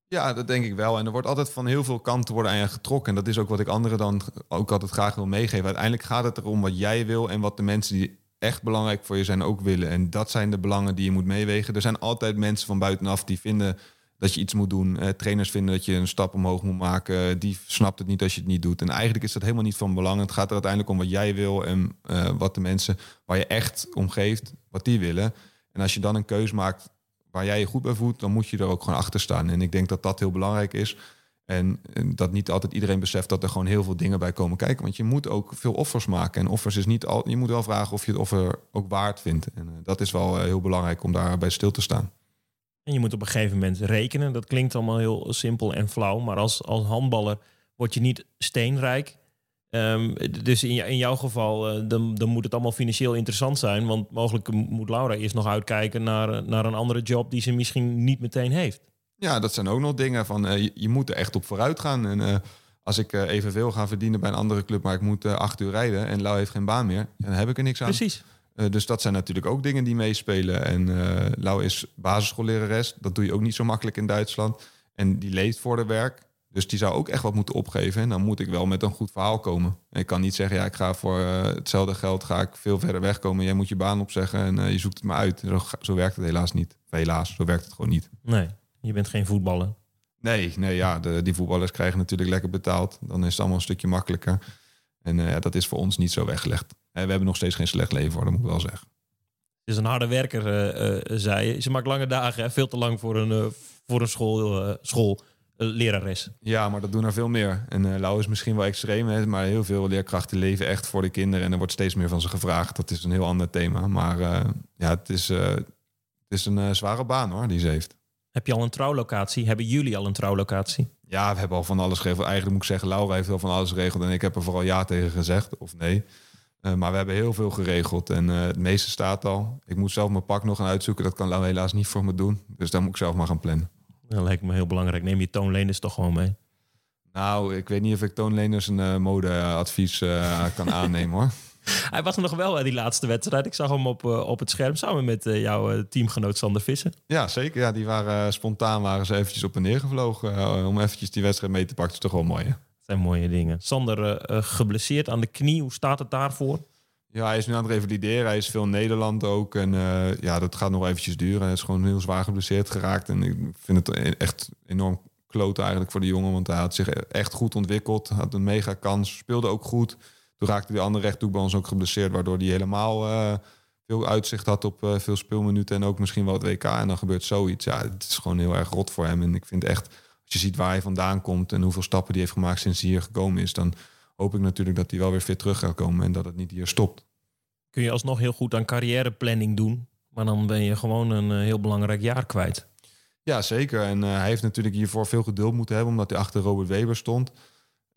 Ja, dat denk ik wel. En er wordt altijd van heel veel kanten worden aan je getrokken. En dat is ook wat ik anderen dan ook altijd graag wil meegeven. Uiteindelijk gaat het erom wat jij wil en wat de mensen die echt belangrijk voor je zijn ook willen. En dat zijn de belangen die je moet meewegen. Er zijn altijd mensen van buitenaf die vinden dat je iets moet doen. Eh, trainers vinden dat je een stap omhoog moet maken. Die snapt het niet als je het niet doet. En eigenlijk is dat helemaal niet van belang. Het gaat er uiteindelijk om wat jij wil en uh, wat de mensen waar je echt om geeft, wat die willen. En als je dan een keus maakt waar jij je goed bij voelt, dan moet je er ook gewoon achter staan. En ik denk dat dat heel belangrijk is. En, dat niet altijd iedereen beseft dat er gewoon heel veel dingen bij komen kijken. Want je moet ook veel offers maken. En offers is niet al. Je moet wel vragen of je het offer ook waard vindt. En uh, dat is wel uh, heel belangrijk om daarbij stil te staan. En je moet op een gegeven moment rekenen. Dat klinkt allemaal heel simpel en flauw. Maar als, als handballer word je niet steenrijk. Ehm, dus in, in jouw geval, eh, dan, dan moet het allemaal financieel interessant zijn. Want mogelijk moet Laura eerst nog uitkijken naar, eh, naar een andere job die ze misschien niet meteen heeft. Ja, dat zijn ook nog dingen van eh, je, je moet er echt op vooruit gaan. En als ik evenveel ga verdienen bij een andere club, maar ik moet acht uur rijden en Lau heeft geen baan meer, dan heb ik er niks aan. Precies. Dus dat zijn natuurlijk ook dingen die meespelen. En Lau is basisschoollerares. Dat doe je ook niet zo makkelijk in Duitsland. En die leeft voor de werk. Dus die zou ook echt wat moeten opgeven. En dan moet ik wel met een goed verhaal komen. En ik kan niet zeggen, ja, ik ga voor eh, hetzelfde geld ga ik veel verder wegkomen. Jij moet je baan opzeggen en eh, je zoekt het maar uit. Zo, werkt het helaas niet. Helaas, zo werkt het gewoon niet. Nee, je bent geen voetballer. Nee, nee ja, de, die voetballers krijgen natuurlijk lekker betaald. Dan is het allemaal een stukje makkelijker. En eh, dat is voor ons niet zo weggelegd. En we hebben nog steeds geen slecht leven, hoor, dat moet ik wel zeggen. Ze is een harde werker, zei je. Ze maakt lange dagen, hè? veel te lang voor een, voor een school, school lerares. Ja, maar dat doen er veel meer. En eh Lau is misschien wel extreem, hè, maar heel veel leerkrachten leven echt voor de kinderen. En er wordt steeds meer van ze gevraagd. Dat is een heel ander thema. Maar eh, ja, het is, eh, het is een eh, zware baan hoor, die ze heeft. Heb je al een trouwlocatie? Hebben jullie al een trouwlocatie? Ja, we hebben al van alles geregeld. Eigenlijk moet ik zeggen, Laura heeft wel van alles geregeld. En ik heb er vooral ja tegen gezegd, of nee. Eh, maar we hebben heel veel geregeld. En eh, het meeste staat al. Ik moet zelf mijn pak nog gaan uitzoeken. Dat kan Lau helaas niet voor me doen. Dus daar moet ik zelf maar gaan plannen. Dat lijkt me heel belangrijk. Neem je toonleners toch gewoon mee? Nou, ik weet niet of ik toonleners een eh, modeadvies eh, kan aannemen hoor. Hij was er nog wel, hè, die laatste wedstrijd. Ik zag hem op, eh, op het scherm samen met eh, jouw eh, teamgenoot Sander Visser. Ja, zeker. Ja, die waren eh, spontaan waren ze eventjes op en neer gevlogen. eh, om eventjes die wedstrijd mee te pakken. Dat is toch wel mooi hè? Dat zijn mooie dingen. Sander, eh, eh, geblesseerd aan de knie. Hoe staat het daarvoor? Ja, hij is nu aan het revalideren. Hij is veel Nederland ook. En eh, ja, dat gaat nog eventjes duren. Hij is gewoon heel zwaar geblesseerd geraakt. En ik vind het e- echt enorm kloten eigenlijk voor de jongen. Want hij had zich echt goed ontwikkeld. Had een mega kans. Speelde ook goed. Toen raakte die andere rechtdoek bij ons ook geblesseerd. Waardoor hij helemaal eh, veel uitzicht had op eh, veel speelminuten. En ook misschien wel het WK. En dan gebeurt zoiets. Ja, het is gewoon heel erg rot voor hem. En ik vind echt, als je ziet waar hij vandaan komt... en hoeveel stappen hij heeft gemaakt sinds hij hier gekomen is... dan hoop ik natuurlijk dat hij wel weer fit terug gaat komen. En dat het niet hier stopt. Kun je alsnog heel goed aan carrièreplanning doen. Maar dan ben je gewoon een eh, heel belangrijk jaar kwijt. Ja, zeker. En eh, hij heeft natuurlijk hiervoor veel geduld moeten hebben, omdat hij achter Robert Weber stond.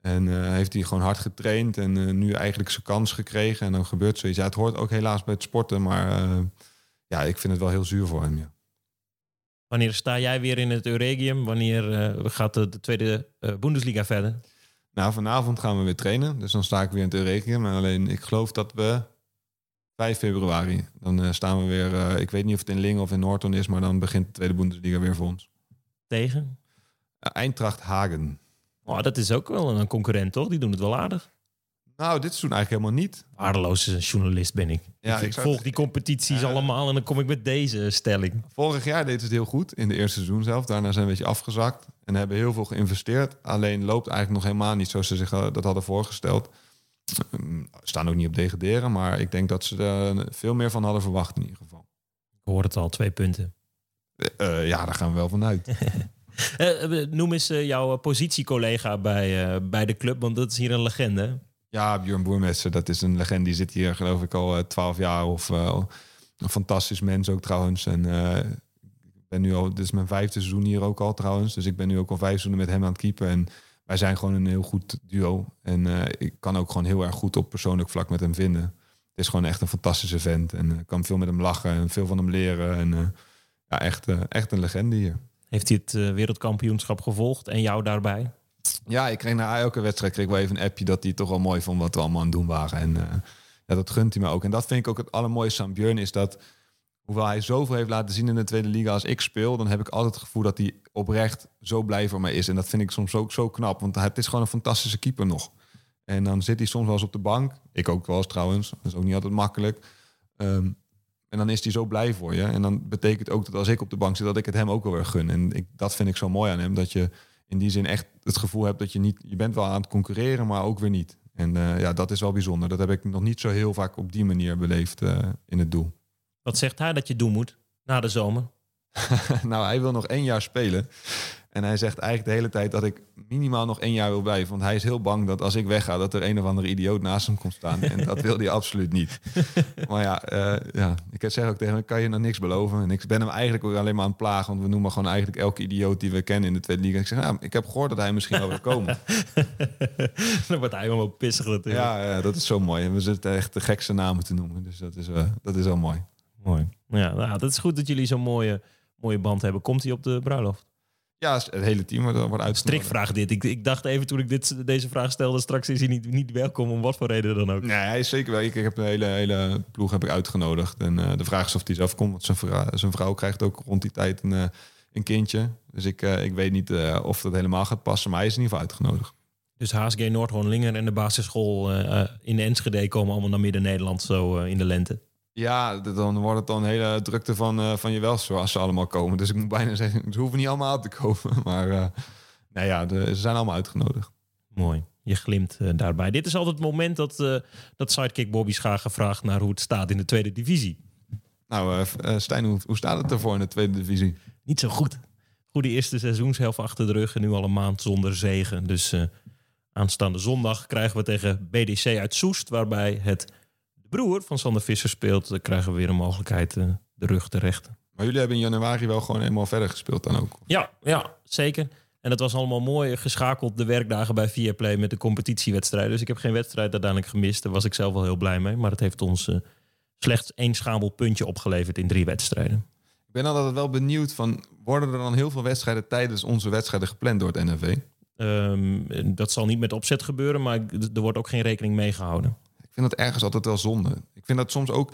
En eh, heeft hij gewoon hard getraind en nu eigenlijk zijn kans gekregen. En dan gebeurt zoiets. Ja, het hoort ook helaas bij het sporten, maar ja, ik vind het wel heel zuur voor hem. Ja. Wanneer sta jij weer in het Euregium? Wanneer gaat de, de tweede Bundesliga verder? Nou, vanavond gaan we weer trainen, dus dan sta ik weer in het. Maar alleen, ik geloof dat we 5 februari, dan eh, staan we weer... eh, ik weet niet of het in Lingen of in Noordhoorn is, maar dan begint de tweede Bundesliga weer voor ons. Tegen? Eh, Eintracht Hagen. Oh, dat is ook wel een concurrent, toch? Die doen het wel aardig. Nou, dit seizoen eigenlijk helemaal niet. Waardeloze journalist ben ik. Ja, ik, volg die competities Ja. allemaal en dan kom ik met deze stelling. Vorig jaar deed het heel goed in de eerste seizoen zelf. Daarna zijn we een beetje afgezakt en hebben heel veel geïnvesteerd. Alleen loopt eigenlijk nog helemaal niet zoals ze zich eh, dat hadden voorgesteld. Ehm, staan ook niet op degraderen, maar ik denk dat ze er veel meer van hadden verwacht in ieder geval. Ik hoor het al, twee punten. Eh, eh, ja, daar gaan we wel vanuit. Eh, eh, noem eens eh, jouw positiecollega bij, eh, bij de club, want dat is hier een legende. Ja, Björn Boermesser, dat is een legende. Die zit hier geloof ik al twaalf jaar of eh, een fantastisch mens ook trouwens. En eh, ik ben nu al, dit is mijn vijfde seizoen hier ook al trouwens. Dus ik ben nu ook al vijf seizoenen met hem aan het keepen. En wij zijn gewoon een heel goed duo. En eh, ik kan ook gewoon heel erg goed op persoonlijk vlak met hem vinden. Het is gewoon echt een fantastische vent. En eh, ik kan veel met hem lachen en veel van hem leren. En eh, ja, echt, eh, echt een legende hier. Heeft hij het eh, wereldkampioenschap gevolgd en jou daarbij? Ja, ik kreeg na elke wedstrijd kreeg ik wel even een appje dat hij toch wel mooi vond wat we allemaal aan het doen waren. En eh, ja, dat gunt hij me ook. En dat vind ik ook het allermooiste aan Björn is dat, hoewel hij zoveel heeft laten zien in de tweede liga als ik speel, dan heb ik altijd het gevoel dat hij oprecht zo blij voor mij is. En dat vind ik soms ook zo knap, want het is gewoon een fantastische keeper nog. En dan zit hij soms wel eens op de bank. Ik ook wel eens trouwens. Dat is ook niet altijd makkelijk. Ehm, en dan is hij zo blij voor je. En dan betekent ook dat als ik op de bank zit, dat ik het hem ook wel weer gun. En ik, dat vind ik zo mooi aan hem. Dat je in die zin echt het gevoel hebt dat je niet... Je bent wel aan het concurreren, maar ook weer niet. En eh, ja, dat is wel bijzonder. Dat heb ik nog niet zo heel vaak op die manier beleefd eh, in het doel. Wat zegt hij dat je doen moet na de zomer? nou, hij wil nog één jaar spelen. En hij zegt eigenlijk de hele tijd dat ik minimaal nog één jaar wil blijven. Want hij is heel bang dat als ik wegga, dat er een of andere idioot naast hem komt staan. En dat wil hij absoluut niet. Maar ja, eh, ja, ik zeg ook tegen hem, kan je nog niks beloven? En ik ben hem eigenlijk ook alleen maar aan het plagen. Want we noemen gewoon eigenlijk elke idioot die we kennen in de Tweede Liga. Ik zeg, ja, ik heb gehoord dat hij misschien wel wil komen. Dan wordt hij helemaal pissig natuurlijk. ja, ja, dat is zo mooi. En we zitten echt de gekste namen te noemen. Dus dat is, eh, dat is wel mooi. Mooi. Ja, nou, dat is goed dat jullie zo'n mooie, mooie band hebben. Komt hij op de bruiloft? Ja, het hele team wordt, wordt uitgenodigd. Strikvraag dit. Ik, ik dacht even toen ik dit, deze vraag stelde, straks is hij niet, niet welkom om wat voor reden dan ook. Nee, hij is zeker wel. Ik heb de hele, hele ploeg heb ik uitgenodigd. En eh, de vraag is of hij zelf komt. Want zijn vrouw, zijn vrouw krijgt ook rond die tijd een, eh, een kindje. Dus ik, eh, ik weet niet eh, of dat helemaal gaat passen. Maar hij is in ieder geval uitgenodigd. Dus HSG Noord-Hoornlingen en de basisschool eh, eh, in Enschede komen allemaal naar Midden-Nederland zo eh, in de lente. Ja, dan wordt het dan een hele drukte van, eh, van je wel als ze allemaal komen. Dus ik moet bijna zeggen, ze hoeven niet allemaal te komen. Maar eh nou ja, de, ze zijn allemaal uitgenodigd. Mooi. Je glimt eh, daarbij. Dit is altijd het moment dat, dat sidekick Bobby Schagen vraagt naar hoe het staat in de tweede divisie. Nou, Stijn, hoe, hoe staat het ervoor in de tweede divisie? Niet zo goed. Goede eerste seizoenshelft achter de rug en nu al een maand zonder zegen. Dus aanstaande zondag krijgen we tegen BDC uit Soest, waarbij het broer van Sander Visser speelt. Dan krijgen we weer een mogelijkheid eh, de rug te rechten. Maar jullie hebben in januari wel gewoon helemaal verder gespeeld dan ook. Ja, ja, zeker. En dat was allemaal mooi geschakeld de werkdagen bij Viaplay met de competitiewedstrijden. Dus ik heb geen wedstrijd uiteindelijk gemist. Daar was ik zelf wel heel blij mee. Maar het heeft ons eh, slechts één schamel puntje opgeleverd in drie wedstrijden. Ik ben altijd wel benieuwd van, worden er dan heel veel wedstrijden tijdens onze wedstrijden gepland door het NFV? Ehm, dat zal niet met opzet gebeuren, maar er wordt ook geen rekening mee gehouden. Ik vind dat ergens altijd wel zonde. Ik vind dat soms ook,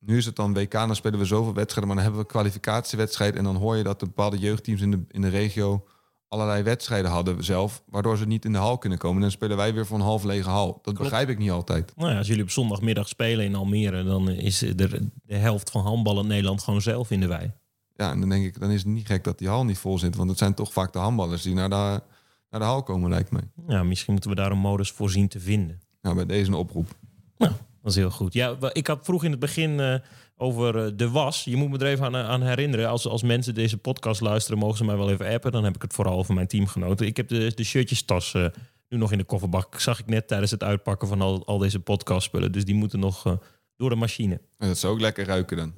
nu is het dan WK, dan spelen we zoveel wedstrijden, maar dan hebben we een kwalificatiewedstrijd en dan hoor je dat de bepaalde jeugdteams in de, in de regio allerlei wedstrijden hadden zelf, waardoor ze niet in de hal kunnen komen. En dan spelen wij weer voor een half lege hal. Dat begrijp ik niet altijd. Nou ja, als jullie op zondagmiddag spelen in Almere, dan is er de helft van handballen Nederland gewoon zelf in de wei. Ja, en dan denk ik, dan is het niet gek dat die hal niet vol zit, want het zijn toch vaak de handballers die naar de, naar de hal komen, lijkt mij. Ja, misschien moeten we daar een modus voor zien te vinden. Nou, bij deze een oproep. Nou, dat is heel goed. Ja, ik had vroeg in het begin eh, over eh, de was. Je moet me er even aan, aan herinneren. Als, als mensen deze podcast luisteren, mogen ze mij wel even appen. Dan heb ik het vooral over mijn teamgenoten. Ik heb de, de shirtjestas eh, nu nog in de kofferbak. Zag ik net tijdens het uitpakken van al, al deze podcastspullen. Dus die moeten nog door de machine. En dat zou ook lekker ruiken dan.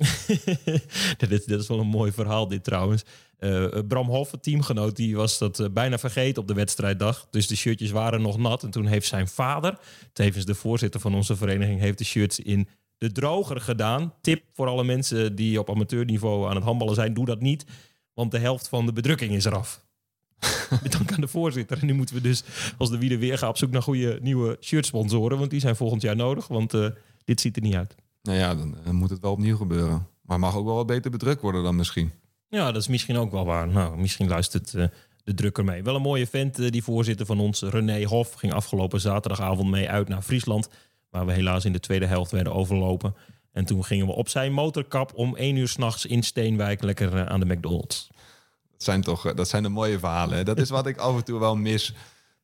dat, is, dat is wel een mooi verhaal dit trouwens. Eh, Bram teamgenoot, die was dat eh, bijna vergeten op de wedstrijddag. Dus de shirtjes waren nog nat. En toen heeft zijn vader, tevens de voorzitter van onze vereniging, heeft de shirts in de droger gedaan. Tip voor alle mensen die op amateurniveau aan het handballen zijn, doe dat niet. Want de helft van de bedrukking is eraf. Met dank aan de voorzitter. En nu moeten we dus als de Wiede weer gaan op zoek naar goede nieuwe shirtsponsoren. Want die zijn volgend jaar nodig. Want dit ziet er niet uit. Nou ja, dan eh, moet het wel opnieuw gebeuren. Maar mag ook wel wat beter bedrukt worden dan misschien. Ja, dat is misschien ook wel waar. Nou, misschien luistert eh, de drukker mee. Wel een mooie vent, eh, die voorzitter van ons, René Hof, ging afgelopen zaterdagavond mee uit naar Friesland. Waar we helaas in de tweede helft werden overlopen. En toen gingen we op zijn motorkap om één uur s'nachts in Steenwijk lekker eh, aan de McDonald's. Dat zijn toch dat zijn de mooie verhalen. Dat is wat ik af en toe wel mis.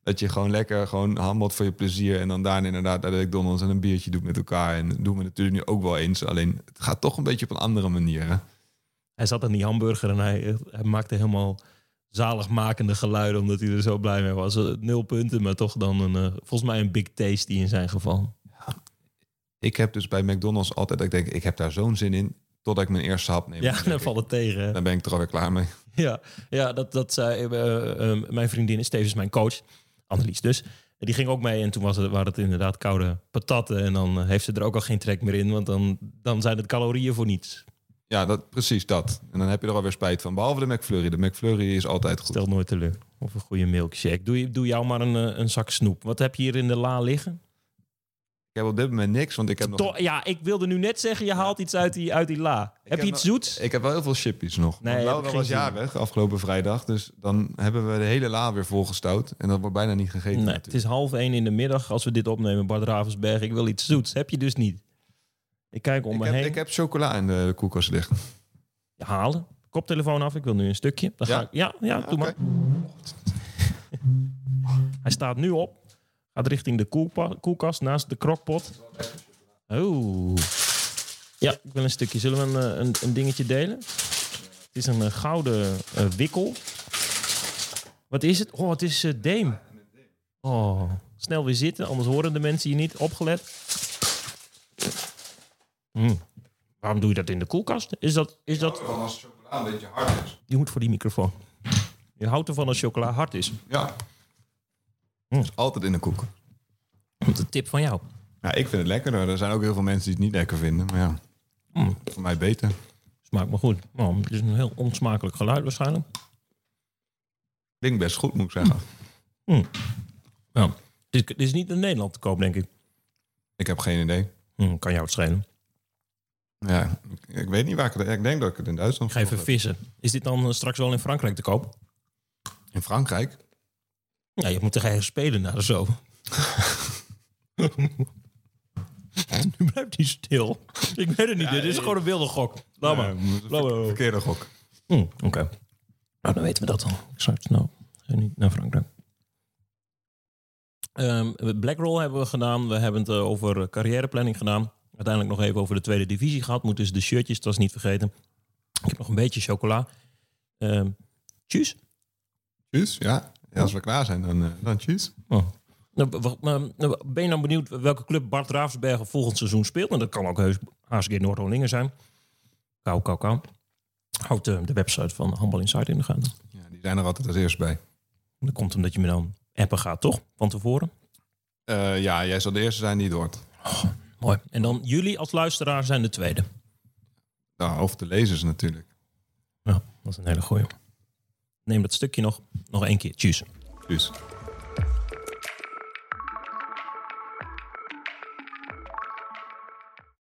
Dat je gewoon lekker gewoon handelt voor je plezier. En dan daarna inderdaad naar de McDonald's en een biertje doet met elkaar. En dat doen we natuurlijk nu ook wel eens. Alleen het gaat toch een beetje op een andere manier. Hè? Hij zat aan die hamburger en hij, hij maakte helemaal zaligmakende geluiden omdat hij er zo blij mee was. Eh, Nul punten, maar toch dan een, eh, volgens mij een big tasty in zijn geval. Ik heb dus bij McDonald's altijd dat ik denk, ik heb daar zo'n zin in. Totdat ik mijn eerste hap neem. Ja, Dan valt het tegen. hè? Dan ben ik er alweer klaar mee. Ja, ja dat, dat zei eh, mijn vriendin is tevens mijn coach, Annelies dus. Die ging ook mee en toen was het, waren het inderdaad koude patatten. En dan heeft ze er ook al geen trek meer in, want dan, dan zijn het calorieën voor niets. Ja, dat, precies dat. En dan heb je er alweer spijt van. Behalve de McFlurry. De McFlurry is altijd goed. Stel nooit teleur. Of een goede milkshake. Doe, je- doe jou maar een, eh, een zak snoep. Wat heb je hier in de la liggen? Ik heb op dit moment niks, want ik heb nog... To- ja, ik wilde nu net zeggen, je haalt iets uit die, uit die la. heb heb je iets zoets? Ik heb wel heel veel chippies nog. Nee, Laura was jarig afgelopen vrijdag. Dus dan hebben we de hele la weer volgestouwd. En dat wordt bijna niet gegeten Nee, het is half één in de middag als we dit opnemen, Bart Ravensberg. Ik wil iets zoets. Heb je dus niet. Ik kijk om Ik me heb, heen. ik heb chocola in de koelkast liggen. halen. Koptelefoon af, ik wil nu een stukje. Dan Ja? Ga ik, ja, ja, doe maar. Hij staat nu op. Gaat richting de koelpa- koelkast naast de krokpot. Oh. Ja, ik wil een stukje. Zullen we een, eh, een, een dingetje delen? Het is een eh, gouden eh, wikkel. Wat is het? Oh, het is uh, Deem. Oh, snel weer zitten, anders horen de mensen je niet. Opgelet. Mm. Waarom doe je dat in de koelkast? Is dat... Is dat... Van als chocola een beetje hard is. Je moet voor die microfoon. Je houdt ervan als chocola hard is. Ja. Hm. Is altijd in de koek. Dat is een tip van jou. Ja, ik vind het lekkerder. Er zijn ook heel veel mensen die het niet lekker vinden. Maar ja, Mm. voor mij beter. Smaakt me goed. Oh, het is een heel onsmakelijk geluid waarschijnlijk. Klinkt best goed, moet ik zeggen. Ja. Dit, is niet in Nederland te koop, denk ik. Ik heb geen idee. Kan jou het schelen. Ja, ik, weet niet waar ik het... Ik denk dat ik het in Duitsland Ga even vissen. Is dit dan eh, straks wel in Frankrijk te koop? In Frankrijk? Ja, je moet er ergens spelen naar zo. nu blijft hij stil. Ik weet het niet. dit is gewoon een wilde gok. Laat maar. Ja, moet- Laat maar. Verkeerde gok. Hm, Oké. Nou, dan weten we dat dan. Ik zou het. Ga niet naar Frankrijk. Ehm Blackroll hebben we gedaan. We hebben het eh, over carrièreplanning gedaan. Uiteindelijk nog even over de tweede divisie gehad. Moet dus de shirtjes, dat is niet vergeten. Ik heb nog een beetje chocola. Ehm tjus. Tjus, ja. ja. Als we klaar zijn, dan, eh, dan tjus. Oh. Nou, nou, ben je nou benieuwd welke club Bart Raafsbergen volgend seizoen speelt? En dat kan ook heus HSG Noord-Holingen zijn. Kou, kou, kou. Houd de, de website van Handbal Insight in de gaten. Ja, die zijn er altijd als eerst bij. Dat komt omdat je me dan appen gaat, toch? Van tevoren. Eh, ja, jij zal de eerste zijn die het hoort. Mooi. En dan jullie als luisteraar zijn de tweede. Nou, of de lezers natuurlijk. Ja, dat is een hele goeie. Neem dat stukje nog, nog één keer. Tjus. Tjus.